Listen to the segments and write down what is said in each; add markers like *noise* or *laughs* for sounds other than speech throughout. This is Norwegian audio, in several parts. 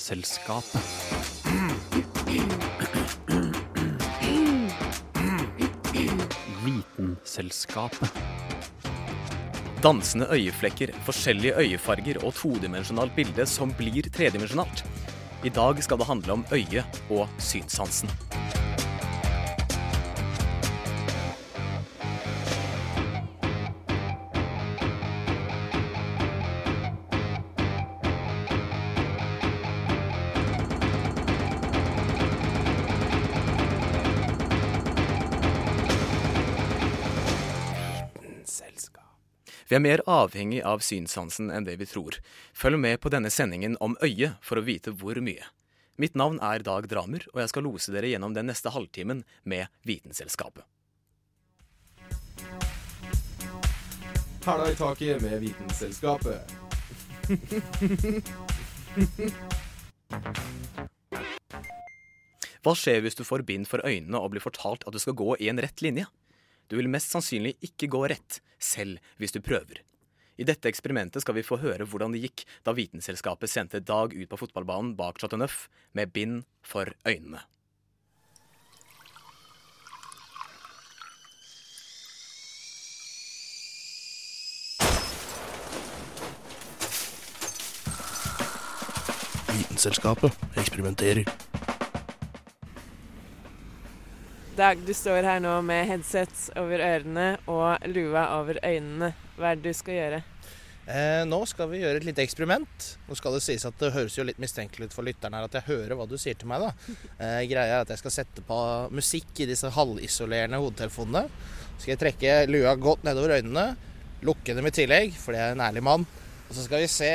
Vitenselskapet. Vitenselskapet. Dansende øyeflekker, forskjellige øyefarger og todimensjonalt bilde som blir tredimensjonalt. I dag skal det handle om øyet og synssansen. Vi er mer avhengig av synssansen enn det vi tror. Følg med på denne sendingen om øyet for å vite hvor mye. Mitt navn er Dag Dramer, og jeg skal lose dere gjennom den neste halvtimen med Vitenselskapet. Hæla i taket med Vitenselskapet. Hva skjer hvis du får bind for øynene og blir fortalt at du skal gå i en rett linje? Du vil mest sannsynlig ikke gå rett, selv hvis du prøver. I dette eksperimentet skal vi få høre hvordan det gikk da Vitenselskapet sendte Dag ut på fotballbanen bak Chateauneuf med bind for øynene. Vitenselskapet eksperimenterer. Dag, du står her nå med headset over ørene og lua over øynene. Hva er det du skal gjøre? Eh, nå skal vi gjøre et lite eksperiment. Nå skal det sies at det høres jo litt mistenkelig ut for lytteren her at jeg hører hva du sier til meg. da. Eh, greia er at jeg skal sette på musikk i disse halvisolerende hodetelefonene. Så skal jeg trekke lua godt nedover øynene, lukke dem i tillegg, for det er en ærlig mann. Og så skal vi se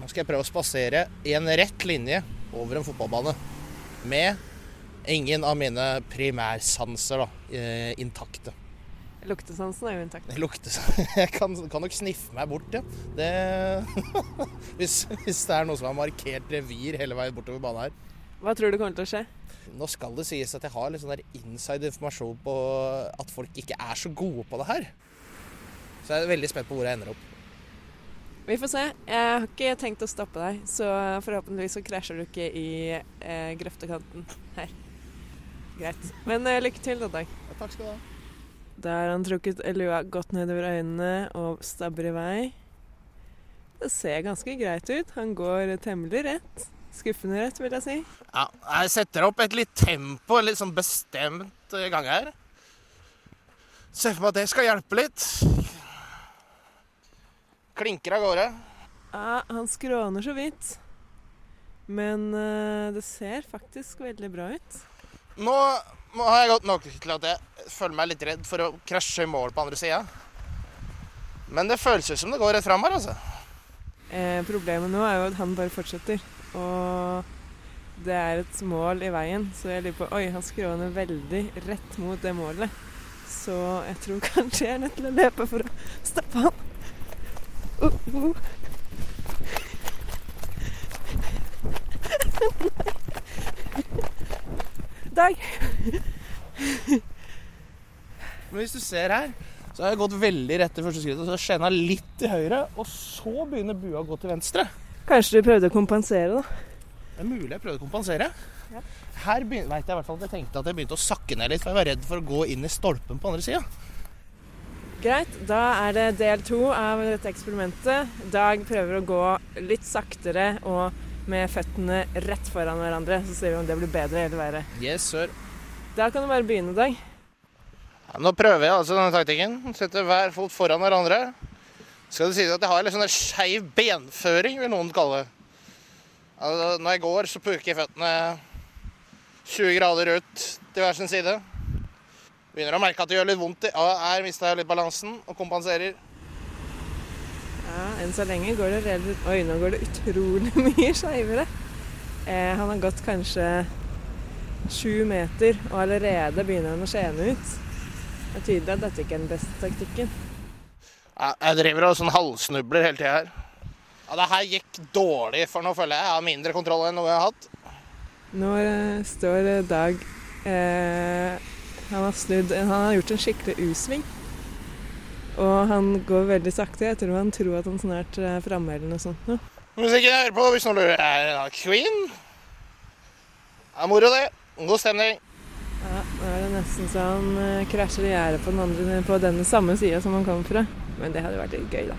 Nå skal jeg prøve å spasere i en rett linje over en fotballbane. Med ingen av mine primærsanser da, eh, intakte. Luktesansen er jo intakt. *laughs* Luktesansen. *laughs* Jeg kan, kan nok sniffe meg bort, ja. Det, *laughs* hvis, hvis det er noe som har markert revir hele veien bortover banen her. Hva tror du kommer til å skje? Nå skal det sies at jeg har litt sånn der inside informasjon på at folk ikke er så gode på det her. Så jeg er veldig spent på hvor jeg ender opp. Vi får se. Jeg har ikke tenkt å stoppe deg, så forhåpentligvis så krasjer du ikke i eh, grøftekanten her. Greit. Men uh, lykke til da, Dag. Ja, takk skal du ha. Da har han trukket lua godt nedover øynene og stabber i vei. Det ser ganske greit ut. Han går temmelig rett. Skuffende rett, vil jeg si. Ja, jeg setter opp et litt tempo, en litt sånn bestemt eh, gang her. Ser for meg at det skal hjelpe litt. Klinker av gårde. Ja, han skråner så vidt. Men eh, det ser faktisk veldig bra ut. Nå, har jeg gått nok til at jeg føler meg litt redd for å krasje i mål på andre sida. Men det føles ut som det går rett fram her, altså. Eh, problemet nå er jo at han bare fortsetter. Og det er et mål i veien, så jeg lurer på Oi, han skråner veldig rett mot det målet. Så jeg tror *laughs* kanskje jeg er nødt til å løpe for å stoppe han. Uh, uh. Dag. Men hvis du ser her, så har jeg gått veldig rett til første skrittet, og så skjena litt til høyre, og så begynner bua å gå til venstre. Kanskje du prøvde å kompensere, da. Det er mulig jeg prøvde å kompensere. Ja. Her vet jeg i hvert fall at jeg tenkte at jeg begynte å sakke ned litt, for jeg var redd for å gå inn i stolpen på andre sida. Greit, da er det del to av dette eksperimentet. Dag prøver å gå litt saktere og med føttene rett foran hverandre. Så ser vi om det blir bedre eller verre. Yes, sir. Da kan du bare begynne, Dag. Ja, nå prøver jeg altså denne taktikken. Setter hver fot foran hverandre. Skal du si at jeg har litt sånn skeiv benføring, vil noen kalle det. Altså, når jeg går, så puker jeg føttene 20 grader ut til hver sin side. Begynner å merke at det gjør litt vondt. Ja, her mista jeg litt balansen og kompenserer. Ja, Enn så lenge går det relativt Oi, nå går det utrolig *laughs* mye skeivere. Eh, han har gått kanskje sju meter, og allerede begynner han å skjene ut. Det er tydelig at dette ikke er den beste taktikken. Ja, jeg driver og sånn halvsnubler hele tida her. Ja, det her gikk dårlig, for nå føler jeg jeg har mindre kontroll enn noe jeg har hatt. Nå eh, står eh, Dag eh, han, har snudd, han har gjort en skikkelig U-sving. Og han går veldig sakte. Jeg tror han tror at han snart er framme eller noe sånt. nå. Musikken jeg hører på, hvis noen lurer, er da Queen. Det er moro, det. God stemning. Ja, nå er det nesten så han eh, krasjer i gjerdet på den andre på denne samme sida som han kom fra. Men det hadde vært litt gøy, da.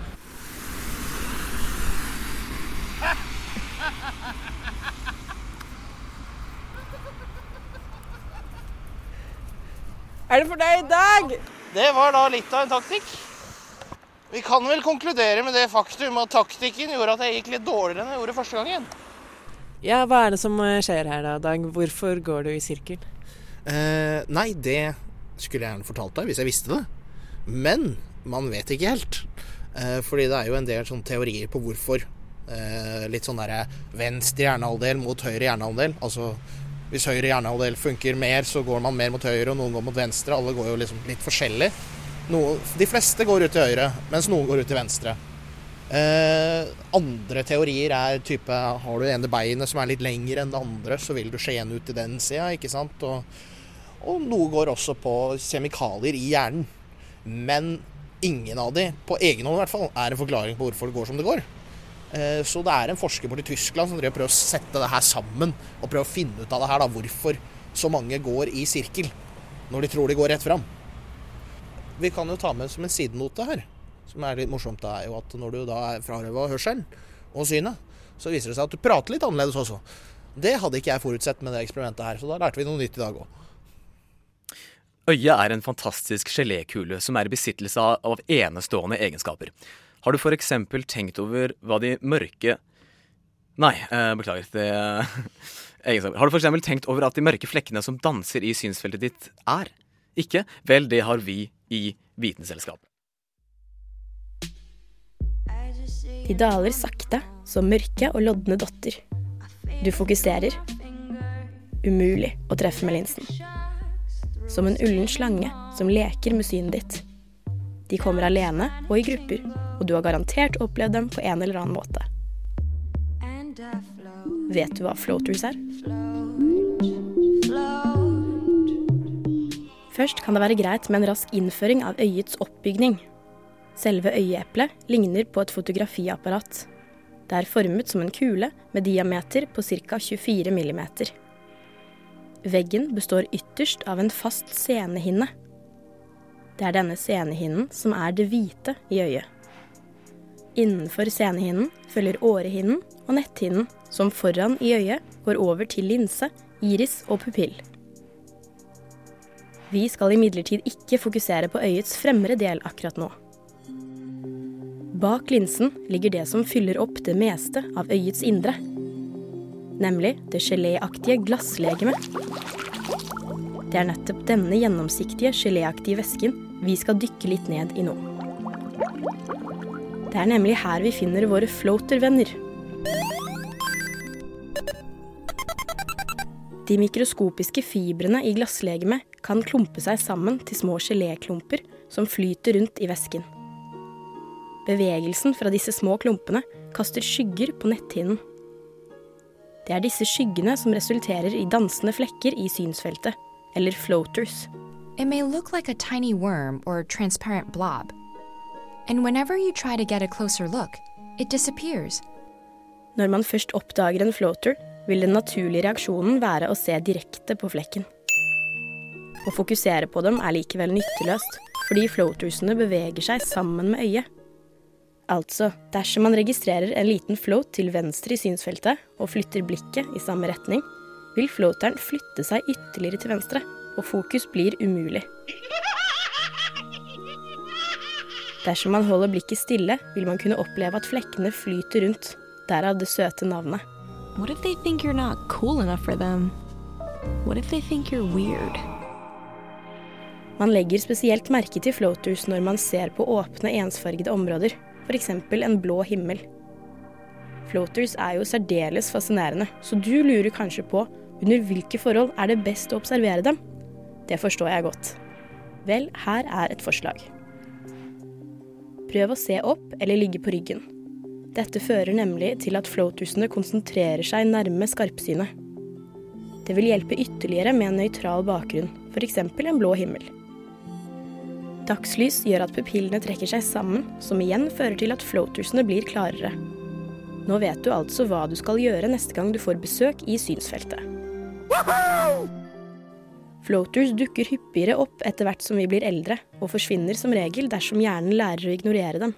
*laughs* Er det for deg i dag? Det var da litt av en taktikk. Vi kan vel konkludere med det faktum at taktikken gjorde at jeg gikk litt dårligere enn jeg gjorde første gangen. Ja, hva er det som eh, skjer her da, Dag? Hvorfor går du i sirkel? Eh, nei, det skulle jeg gjerne fortalt deg hvis jeg visste det. Men man vet ikke helt. Eh, fordi det er jo en del sånne teorier på hvorfor. Eh, litt sånn derre venstre hjernehalvdel mot høyre hjernehalvdel. Altså hvis høyre hjernehalvdel funker mer, så går man mer mot høyre, og noen går mot venstre. Alle går jo liksom litt forskjellig. Noe, de fleste går ut til høyre, mens noen går ut til venstre. Eh, andre teorier er type Har du ene beinet som er litt lengre enn det andre, så vil du skjene ut til den sida, ikke sant. Og, og noe går også på kjemikalier i hjernen. Men ingen av de, på egen hånd i hvert fall, er en forklaring på hvorfor det går som det går. Eh, Så det er en forsker borti Tyskland som prøver å sette det her sammen og prøve å finne ut av det her, da, hvorfor så mange går i sirkel når de tror de går rett fram. Vi kan jo ta med som en sidenote her, som er litt morsomt, det er jo at når du da er frarøva hørselen og synet, så viser det seg at du prater litt annerledes også. Det hadde ikke jeg forutsett med det eksperimentet her, så da lærte vi noe nytt i dag òg. Øyet er en fantastisk gelékule som er i besittelse av enestående egenskaper. Har du f.eks. tenkt over hva de mørke Nei, eh, beklager. Det *laughs* egenskaper. Har du f.eks. tenkt over at de mørke flekkene som danser i synsfeltet ditt, er? Ikke? Vel, det har vi i Vitenselskapet. De daler sakte, som mørke og lodne dotter. Du fokuserer. Umulig å treffe med linsen. Som en ullen slange som leker med synet ditt. De kommer alene og i grupper, og du har garantert opplevd dem på en eller annen måte. Vet du hva floaters er? Først kan det være greit med en rask innføring av øyets oppbygning. Selve øyeeplet ligner på et fotografiapparat. Det er formet som en kule med diameter på ca. 24 mm. Veggen består ytterst av en fast senehinne. Det er denne senehinnen som er det hvite i øyet. Innenfor senehinnen følger årehinnen og netthinnen, som foran i øyet går over til linse, iris og pupill. Vi skal imidlertid ikke fokusere på øyets fremre del akkurat nå. Bak linsen ligger det som fyller opp det meste av øyets indre. Nemlig det geléaktige glasslegemet. Det er nettopp denne gjennomsiktige geléaktige væsken vi skal dykke litt ned i nå. Det er nemlig her vi finner våre floatervenner. De mikroskopiske fibrene i glasslegemet kan klumpe seg sammen til små geléklumper som flyter rundt i væsken. Bevegelsen fra disse små klumpene kaster skygger på netthinnen. Det er disse skyggene som resulterer i dansende flekker i synsfeltet, eller floaters. It may look like a tiny worm or transparent blob. And whenever you try to get a closer look, it disappears. Når man først oppdager en floater, vil den naturlige reaksjonen være å se direkte på flekken. Å fokusere på dem er likevel nytteløst, fordi floatersene beveger seg sammen med øyet. Altså, dersom man registrerer en liten float til venstre i synsfeltet og flytter blikket i samme retning, vil floateren flytte seg ytterligere til venstre, og fokus blir umulig. Dersom man holder blikket stille, vil man kunne oppleve at flekkene flyter rundt, derav det søte navnet. What if they think you're not cool enough for them? What if they think you're weird? Man legger spesielt merke til floaters når man ser på åpne, ensfargede områder, f.eks. en blå himmel. Floaters er jo særdeles fascinerende, så du lurer kanskje på under hvilke forhold er det best å observere dem? Det forstår jeg godt. Vel, her er et forslag. Prøv å se opp eller ligge på ryggen. Dette fører nemlig til at floatersene konsentrerer seg nærme skarpsynet. Det vil hjelpe ytterligere med en nøytral bakgrunn, f.eks. en blå himmel. Dagslys gjør at pupillene trekker seg sammen, som igjen fører til at floatersene blir klarere. Nå vet du altså hva du skal gjøre neste gang du får besøk i synsfeltet. Floaters dukker hyppigere opp etter hvert som vi blir eldre, og forsvinner som regel dersom hjernen lærer å ignorere dem.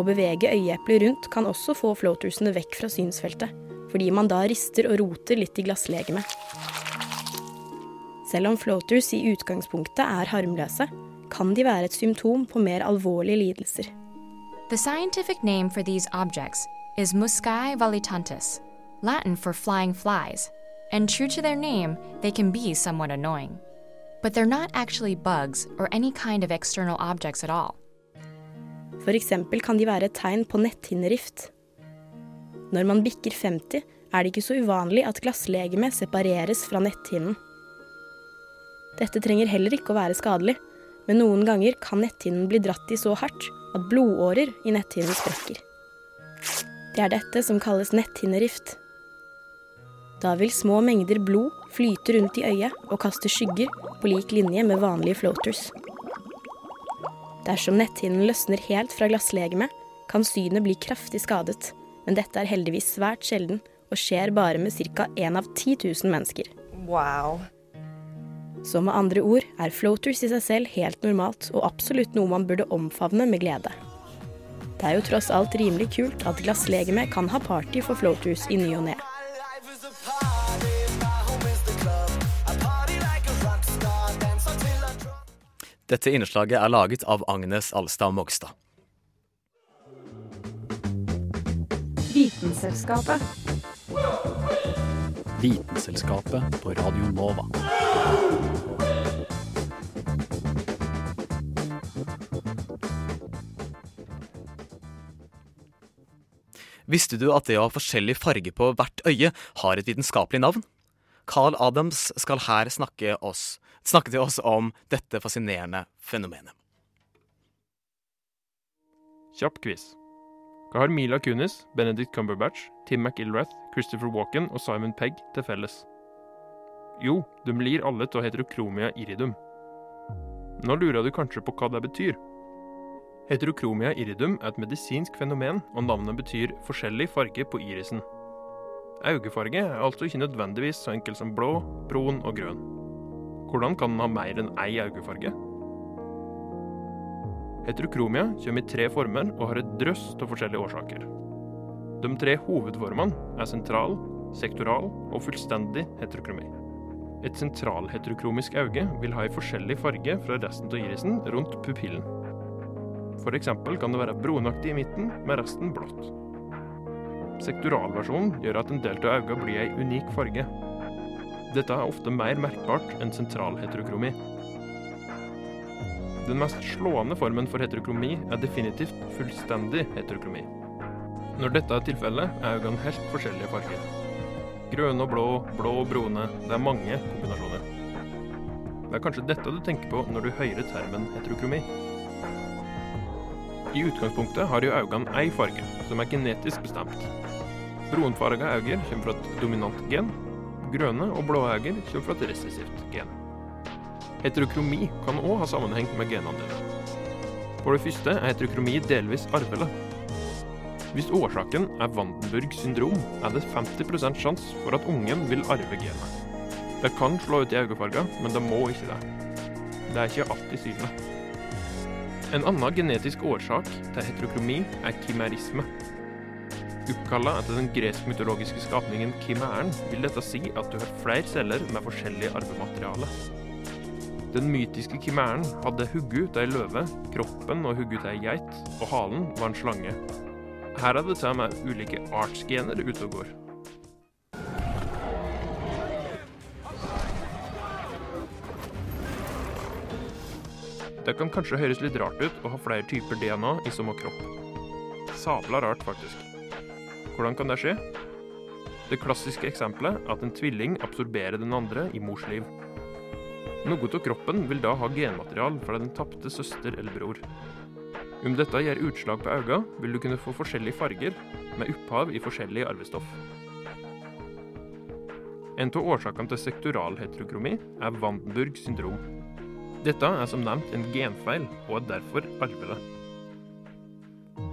Å bevege øyeeplet rundt kan også få floatersene vekk fra synsfeltet, fordi man da rister og roter litt i glasslegemet. Selv om floaters i utgangspunktet er harmløse, kan de være et symptom på mer alvorlige lidelser. The scientific name for these objects is Muscae valitantis, Latin for flying flies, and true to their name, they can be somewhat annoying. But they're not actually bugs or any kind of external objects at all. Eksempel kan de være et tegn på netthinnerift. Når man bikker 50, er det ikke så uvanlig at glasslegemet separeres fra netthinnen. Dette trenger heller ikke å være skadelig, men noen ganger kan netthinnen bli dratt i så hardt at blodårer i netthinnen sprekker. Det er dette som kalles netthinnerift. Da vil små mengder blod flyte rundt i øyet og kaste skygger på lik linje med vanlige floaters. Dersom netthinnen løsner helt fra glasslegemet, kan synet bli kraftig skadet, men dette er heldigvis svært sjelden og skjer bare med ca. 1 av 10 000 mennesker. Wow. Så med andre ord er floaters i seg selv helt normalt, og absolutt noe man burde omfavne med glede. Det er jo tross alt rimelig kult at glasslegemet kan ha party for floaters i ny og ne. Dette innslaget er laget av Agnes Alstad Mogstad. Vitenselskapet. Vitenselskapet på Radio Nova. Visste du at det å ha forskjellig farge på hvert øye har et vitenskapelig navn? Carl Adams skal her snakke, oss, snakke til oss om dette fascinerende fenomenet. Kjapp quiz. Hva har Mila Kunis, Benedict Cumberbatch, Tim McIlrath, Christopher Walken og Simon Pegg til felles? Jo, de lir alle av heterokromia iridum. Nå lurer du kanskje på hva det betyr? Heterokromia iridum er et medisinsk fenomen, og navnet betyr forskjellig farge på irisen. Øyefarge er altså ikke nødvendigvis så enkel som blå, brun og grønn. Hvordan kan den ha mer enn ei øyefarge? Heterokromia kommer i tre former og har et drøss av forskjellige årsaker. De tre hovedformene er sentral, sektoral og fullstendig heterokromi. Et sentralheterokromisk øye vil ha en forskjellig farge fra resten av irisen rundt pupillen. Eksempel kan det være brunaktig i midten, med resten blått. Sektoralversjonen gjør at en del av øynene blir ei unik farge. Dette er ofte mer merkbart enn sentral heterokromi. Den mest slående formen for heterokromi er definitivt fullstendig heterokromi. Når dette er tilfellet, er øynene helt forskjellige farger. Grønne og blå, blå og brune, det er mange kombinasjoner. Det er kanskje dette du tenker på når du hører termen heterokromi. I utgangspunktet har jo øynene ei farge, som er genetisk bestemt. Brunfarga øyne kommer fra et dominant gen. Grønne og blå øyne kommer fra et resessivt gen. Heterokromi kan òg ha sammenheng med genandelen. For det første er heterokromi delvis arvelig. Hvis årsaken er Vandenburg syndrom, er det 50% sjanse for at ungen vil arve genet. Det kan slå ut i øyefarger, men det må ikke det. Det er ikke alltid synlig. En annen genetisk årsak til heterokromi er kimerisme. Oppkalla etter den gresk-mytologiske skapningen kimæren, vil dette si at du har flere celler med forskjellig arvemateriale. Den mytiske kimæren hadde hugget ut ei løve, kroppen og hugget ut ei geit, og halen var en slange. Her er det til og med ulike artsgener ute og går. Det kan kanskje høres litt rart ut å ha flere typer DNA i samme kropp. Sabla rart, faktisk. Hvordan kan det skje? Det klassiske eksempelet er at en tvilling absorberer den andre i mors liv. Noe av kroppen vil da ha genmaterial fra den tapte søster eller bror. Om dette gjør utslag på øynene, vil du kunne få forskjellige farger, med opphav i forskjellig arvestoff. En av årsakene til sektoral heterokromi er Vandenburg syndrom. Dette er som nevnt en genfeil, og er derfor arvelig.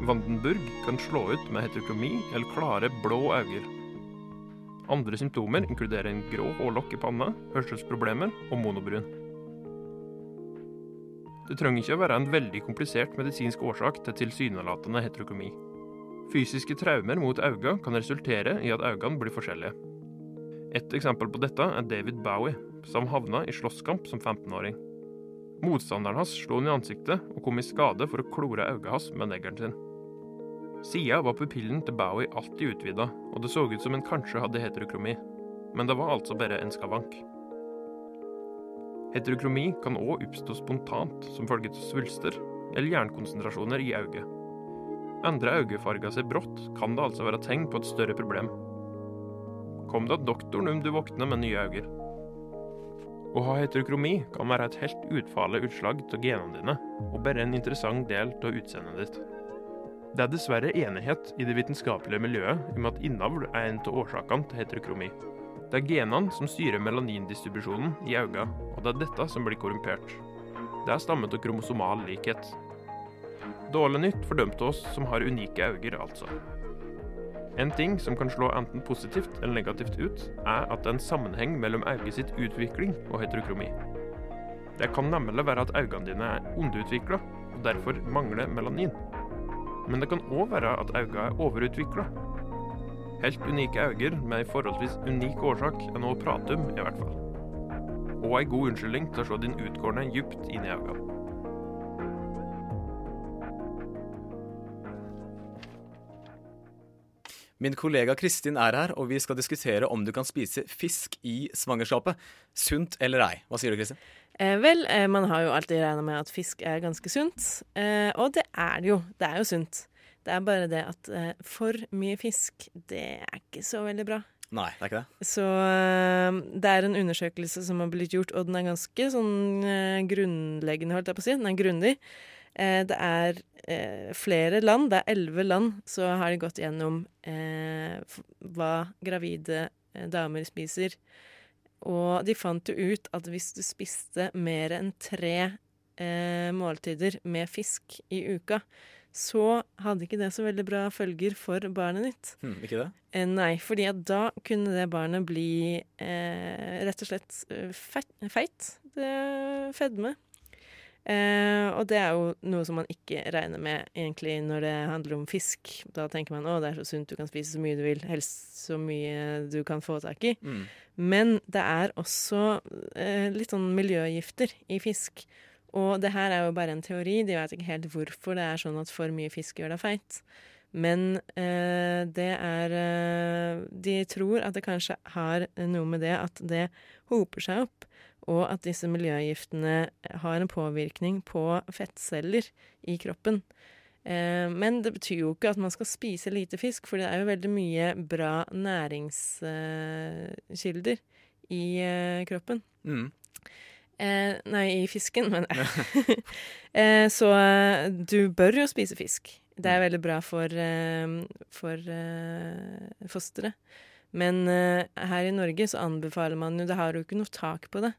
Vandenburg kan slå ut med heterokromi eller klare blå øyne. Andre symptomer inkluderer en grå hårlokk i panna, hørselsproblemer og monobrun. Det trenger ikke å være en veldig komplisert medisinsk årsak til tilsynelatende heterokromi. Fysiske traumer mot øynene kan resultere i at øynene blir forskjellige. Et eksempel på dette er David Bowie, som havna i slåsskamp som 15-åring. Motstanderen hans slo han i ansiktet og kom i skade for å klore øyet hans med neglen sin. Sida var pupillen til Bowie alltid utvida, og det så ut som en kanskje hadde heterokromi. Men det var altså bare en skavank. Heterokromi kan òg oppstå spontant som følge av svulster eller jernkonsentrasjoner i øyet. Endrer øyefarga seg brått, kan det altså være tegn på et større problem. Kom da doktoren om du våkner med nye øyne. Å ha heterokromi kan være et helt utfallet utslag av genene dine, og bare en interessant del av utseendet ditt. Det er dessverre enighet i det vitenskapelige miljøet om at innavl er en av årsakene til heterokromi. Det er genene som styrer melanindistribusjonen i øynene, og det er dette som blir korrumpert. Det er stammet av kromosomal likhet. Dårlig nytt for dem av oss som har unike øyne, altså. En ting som kan slå enten positivt eller negativt ut, er at det er en sammenheng mellom øyet sitt utvikling og heterokromi. Det kan nemlig være at øynene dine er underutvikla, og derfor mangler melanin. Men det kan òg være at øynene er overutvikla. Helt unike øyne med en forholdsvis unik årsak er noe å prate om, i hvert fall. Og ei god unnskyldning til å se din utgående djupt inn i øynene. Min kollega Kristin er her, og vi skal diskutere om du kan spise fisk i svangerskapet. Sunt eller ei. Hva sier du, Kristin? Eh, vel, eh, man har jo alltid regna med at fisk er ganske sunt. Eh, og det er det jo. Det er jo sunt. Det er bare det at eh, for mye fisk, det er ikke så veldig bra. Nei, det er ikke det. Så eh, det er en undersøkelse som har blitt gjort, og den er ganske sånn eh, grunnleggende, holdt jeg på å si. Den er grundig. Eh, det er eh, flere land, det er elleve land, så har de gått gjennom eh, hva gravide damer spiser. Og de fant jo ut at hvis du spiste mer enn tre eh, måltider med fisk i uka, så hadde ikke det så veldig bra følger for barnet ditt. Hmm, ikke det? Eh, nei, fordi at da kunne det barnet bli eh, rett og slett feit. feit. Det fedme. Eh, og det er jo noe som man ikke regner med egentlig når det handler om fisk. Da tenker man å det er så sunt, du kan spise så mye du vil, helst så mye du kan få tak i. Mm. Men det er også eh, litt sånn miljøgifter i fisk. Og det her er jo bare en teori, de vet ikke helt hvorfor det er sånn at for mye fisk gjør deg feit. Men eh, det er eh, De tror at det kanskje har noe med det at det hoper seg opp, og at disse miljøgiftene har en påvirkning på fettceller i kroppen. Eh, men det betyr jo ikke at man skal spise lite fisk, for det er jo veldig mye bra næringskilder i eh, kroppen. Mm. Eh, nei, i fisken, men *laughs* eh, Så eh, du bør jo spise fisk. Det er veldig bra for, eh, for eh, fosteret. Men eh, her i Norge så anbefaler man jo Det har jo ikke noe tak på det.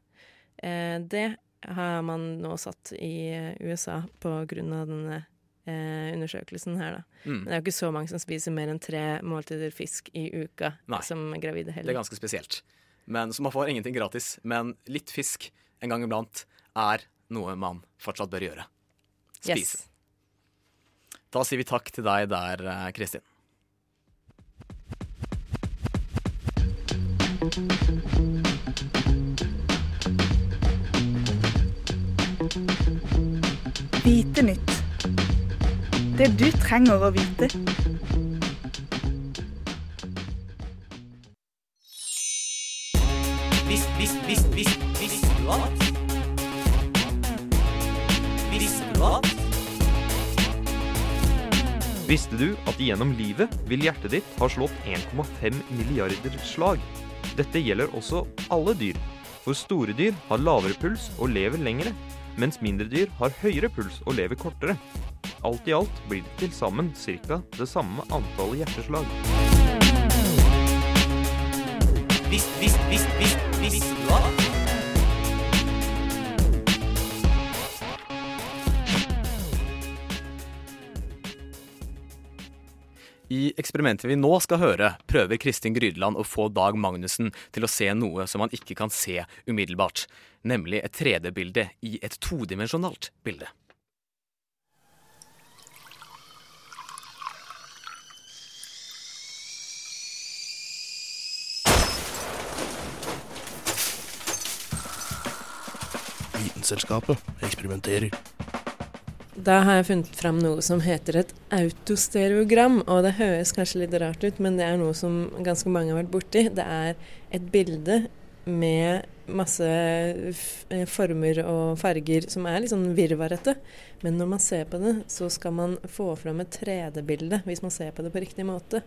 Eh, det har man nå satt i eh, USA på grunn av denne eh, undersøkelsen her, da. Mm. Men det er jo ikke så mange som spiser mer enn tre måltider fisk i uka Nei. som gravide Det er ganske spesielt. Men Så man får ingenting gratis. Men litt fisk en gang iblant er noe man fortsatt bør gjøre. Spise. Yes. Da sier vi takk til deg der, Kristin. Vite nytt. Det du trenger å vite. Visst, visst, visst, visst, visste du? Visste du at gjennom livet vil hjertet ditt ha slått 1,5 milliarder slag? Dette gjelder også alle dyr. For store dyr har lavere puls og lever lengre, mens mindre dyr har høyere puls og lever kortere. Alt i alt blir det til sammen ca. det samme antallet hjerteslag. Visst, visst, visst, visst, visst, du I eksperimentet vi nå skal høre, prøver Kristin Grydeland å få Dag Magnussen til å se noe som han ikke kan se umiddelbart, nemlig et 3D-bilde i et todimensjonalt bilde. Vitenselskapet eksperimenterer. Da har jeg funnet fram noe som heter et autostereogram. Og det høres kanskje litt rart ut, men det er noe som ganske mange har vært borti. Det er et bilde med masse eh, former og farger som er litt sånn virvarete. Men når man ser på det, så skal man få fram et 3D-bilde hvis man ser på det på riktig måte.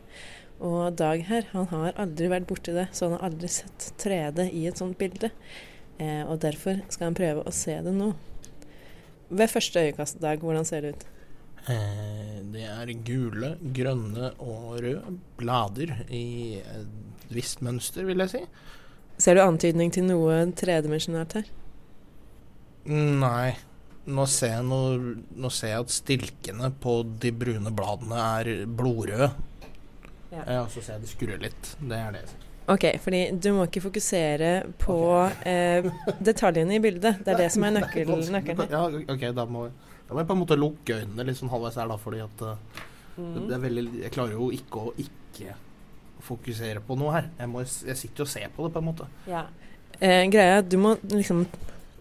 Og Dag her, han har aldri vært borti det, så han har aldri sett 3D i et sånt bilde. Eh, og derfor skal han prøve å se det nå. Ved første øyekast, Dag, hvordan ser det ut? Eh, det er gule, grønne og røde blader i et visst mønster, vil jeg si. Ser du antydning til noe tredimensjonært her? Nei. Nå ser, jeg noe, nå ser jeg at stilkene på de brune bladene er blodrøde. Ja. Og så ser jeg det skurrer litt. Det er det jeg ser. Ok, fordi du må ikke fokusere på eh, detaljene i bildet. Det er det som er nøkkelen her. Ja, ok, da må, da må jeg på en måte lukke øynene litt sånn halvveis her, da, fordi at uh, Mm. det, det er veldig Jeg klarer jo ikke å ikke fokusere på noe her. Jeg, må, jeg sitter jo og ser på det, på en måte. Ja. Eh, greia er at du må liksom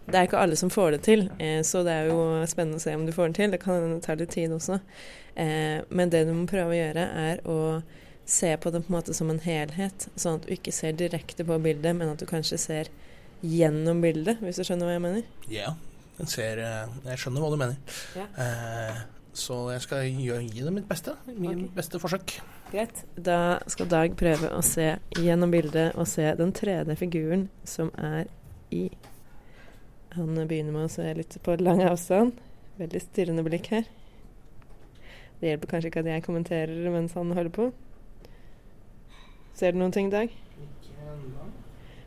Det er ikke alle som får det til, eh, så det er jo spennende å se om du får det til. Det kan ta litt tid også. Eh, men det du må prøve å gjøre, er å se på det på en måte som en helhet, sånn at du ikke ser direkte på bildet, men at du kanskje ser gjennom bildet, hvis du skjønner hva jeg mener? Ja, jeg ser eh, Jeg skjønner hva du mener. Ja. Eh, så jeg skal gi det mitt beste. Mitt beste forsøk. Greit. Da skal Dag prøve å se gjennom bildet og se den tredje figuren som er i Han begynner med å se litt på lang avstand. Veldig stirrende blikk her. Det hjelper kanskje ikke at jeg kommenterer mens han holder på. Ser du noen ting, Dag?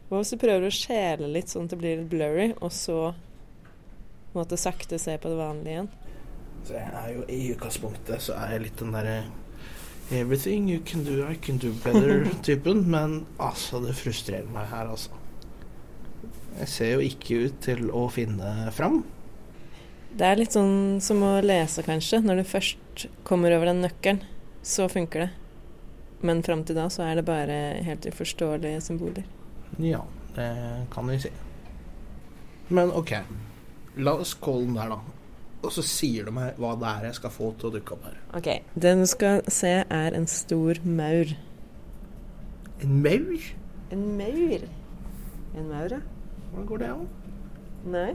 Hva hvis du prøver å skjele litt sånn at det blir litt blurry, og så måtte sakte se på det vanlige igjen? Så jeg er jo i utgangspunktet så er jeg litt den derre Everything you can do, I can do better-typen. *laughs* Men altså, det frustrerer meg her, altså. Jeg ser jo ikke ut til å finne fram. Det er litt sånn som å lese, kanskje. Når du først kommer over den nøkkelen, så funker det. Men fram til da så er det bare helt uforståelige symboler. Ja, det kan vi si. Men OK. La oss calle den der, da. Og så sier du meg hva det er jeg skal få til å dukke opp her. Ok, Det du skal se, er en stor maur. En maur? En maur? En maur, ja. Hvordan går det an? Nei.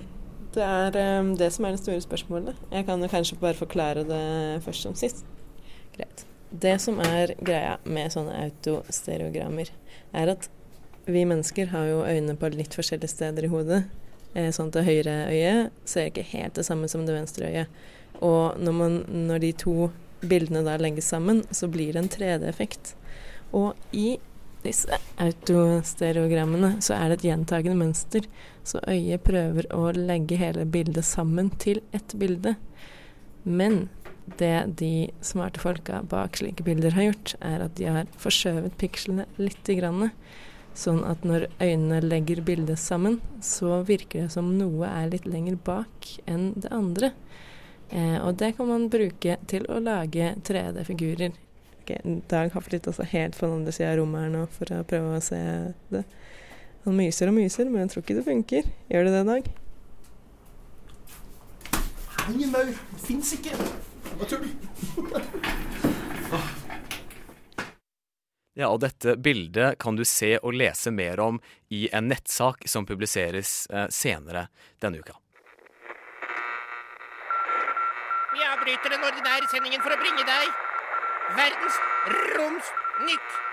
Det er um, det som er det store spørsmålet. Jeg kan jo kanskje bare forklare det først som sist. Greit. Det som er greia med sånne autostereogrammer, er at vi mennesker har jo øynene på litt forskjellige steder i hodet. Eh, sånn at det høyre øyet ser ikke helt det samme som det venstre øyet. Og når, man, når de to bildene da legges sammen, så blir det en 3D-effekt. Og i disse autostereogrammene så er det et gjentagende mønster, så øyet prøver å legge hele bildet sammen til ett bilde. Men det de smarte folka bak slike bilder har gjort, er at de har forskjøvet pikslene lite grann. Sånn at når øynene legger bildet sammen, så virker det som noe er litt lenger bak enn det andre. Eh, og det kan man bruke til å lage 3D-figurer. Ok, Dag har flytta seg helt på den andre sida av rommet her nå for å prøve å se det. Han myser og myser, men jeg tror ikke det funker. Gjør det det, Dag? Hei, maur. Det fins ikke. Tull. Ja, og dette bildet kan du se og lese mer om i en nettsak som publiseres eh, senere denne uka. Vi avbryter den ordinære sendingen for å bringe deg verdens roms nytt.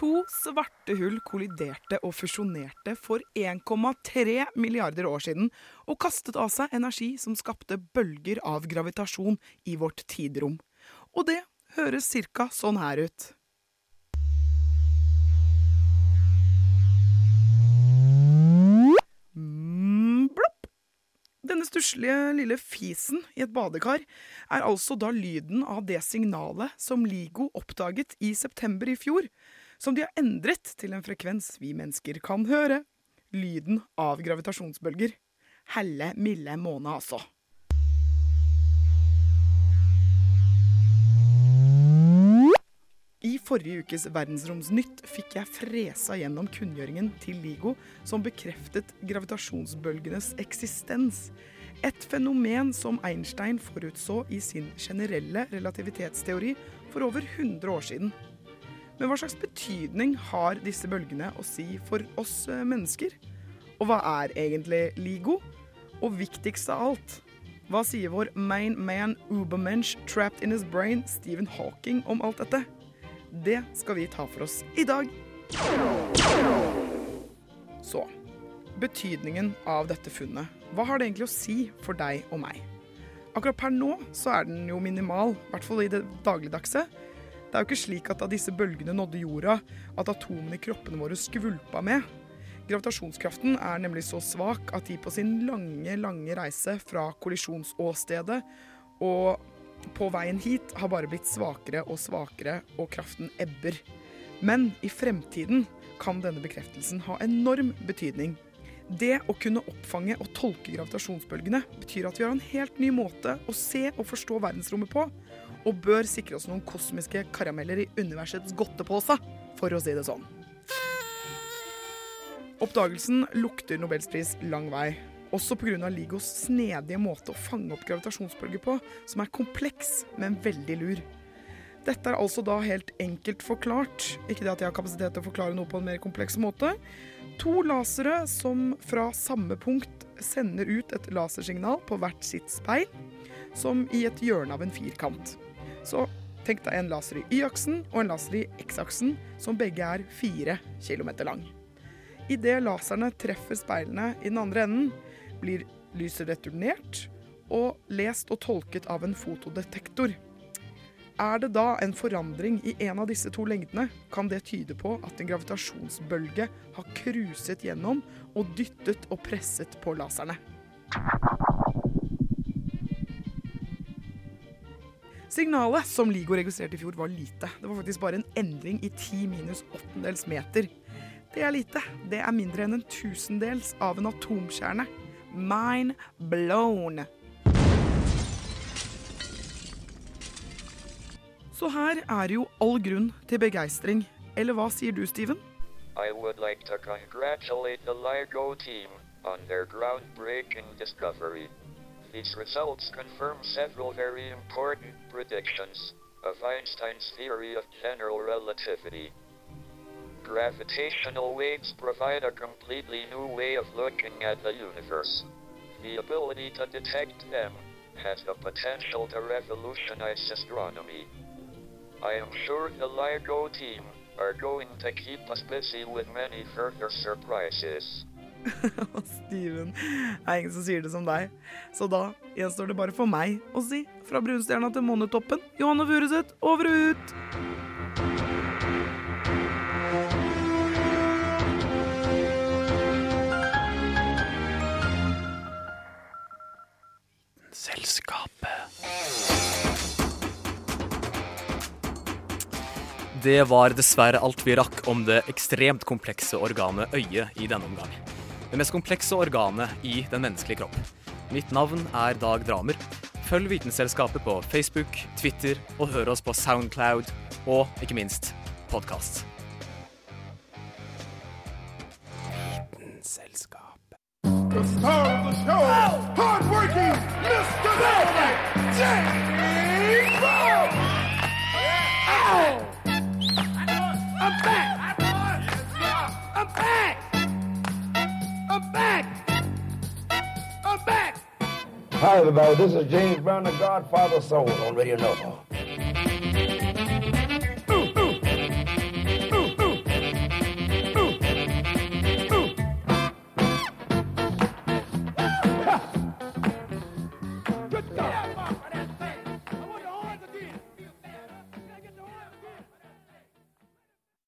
To svarte hull kolliderte og fusjonerte for 1,3 milliarder år siden og kastet av seg energi som skapte bølger av gravitasjon i vårt tidrom. Og det høres cirka sånn her ut. Mm, Denne stusslige lille fisen i et badekar er altså da lyden av det signalet som LIGO oppdaget i september i fjor, som de har endret til en frekvens vi mennesker kan høre. Lyden av gravitasjonsbølger. Helle milde måne, altså. I forrige ukes Verdensromsnytt fikk jeg fresa gjennom kunngjøringen til LIGO som bekreftet gravitasjonsbølgenes eksistens. Et fenomen som Einstein forutså i sin generelle relativitetsteori for over 100 år siden. Men hva slags betydning har disse bølgene å si for oss eh, mennesker? Og hva er egentlig LIGO? Og viktigst av alt, hva sier vår main man ubermensch trapped in his brain, Stephen Hawking, om alt dette? Det skal vi ta for oss i dag. Så betydningen av dette funnet. Hva har det egentlig å si for deg og meg? Akkurat per nå så er den jo minimal, i hvert fall i det dagligdagse. Det er jo ikke slik at da disse bølgene nådde jorda, at atomene i kroppene våre skvulpa med. Gravitasjonskraften er nemlig så svak at de på sin lange, lange reise fra kollisjonsåstedet og på veien hit har bare blitt svakere og svakere, og kraften ebber. Men i fremtiden kan denne bekreftelsen ha enorm betydning. Det å kunne oppfange og tolke gravitasjonsbølgene betyr at vi har en helt ny måte å se og forstå verdensrommet på, og bør sikre oss noen kosmiske karameller i universets godtepose, for å si det sånn. Oppdagelsen lukter nobelspris lang vei, også pga. LIGOs snedige måte å fange opp gravitasjonsbølger på, som er kompleks, men veldig lur. Dette er altså da helt enkelt forklart, ikke det at jeg har kapasitet til å forklare noe på en mer kompleks måte. To lasere som fra samme punkt sender ut et lasersignal på hvert sitt speil, som i et hjørne av en firkant. Så tenk deg en laser i Y-aksen og en laser i X-aksen, som begge er fire kilometer lang. Idet laserne treffer speilene i den andre enden, blir lyset returnert og lest og tolket av en fotodetektor. Er det da en forandring i en av disse to lengdene, kan det tyde på at en gravitasjonsbølge har cruiset gjennom og dyttet og presset på laserne. Signalet som LIGO registrerte i fjor, var lite. Det var faktisk bare en endring i 10 minus åttendels meter. Det er lite. Det er mindre enn en tusendels av en atomkjerne. Mind blown. Så her er jo all grunn til begeistring. Eller hva sier du, Steven? I would like to congratulate the LIGO team on their groundbreaking discovery. These results confirm several very important predictions of Einstein's theory of general relativity. Gravitational waves provide a completely new way of looking at the universe. The ability to detect them has the potential to revolutionize astronomy. I am sure the LIGO team are going to keep us busy with many further surprises. *laughs* Steven, er ingen som sier det som deg. Så da gjenstår det bare for meg å si fra brunstjerna til månetoppen, Johanne Furuseth, over og ut! Selskapet. Det var dessverre alt vi rakk om det ekstremt komplekse organet øyet i denne omgang. Det mest komplekse organet i den menneskelige kropp. Mitt navn er Dag Dramer. Følg Vitenselskapet på Facebook, Twitter og hør oss på Soundcloud og ikke minst podkast. Hi, everybody. This is James Brown, the Godfather Soul on Radio Nova.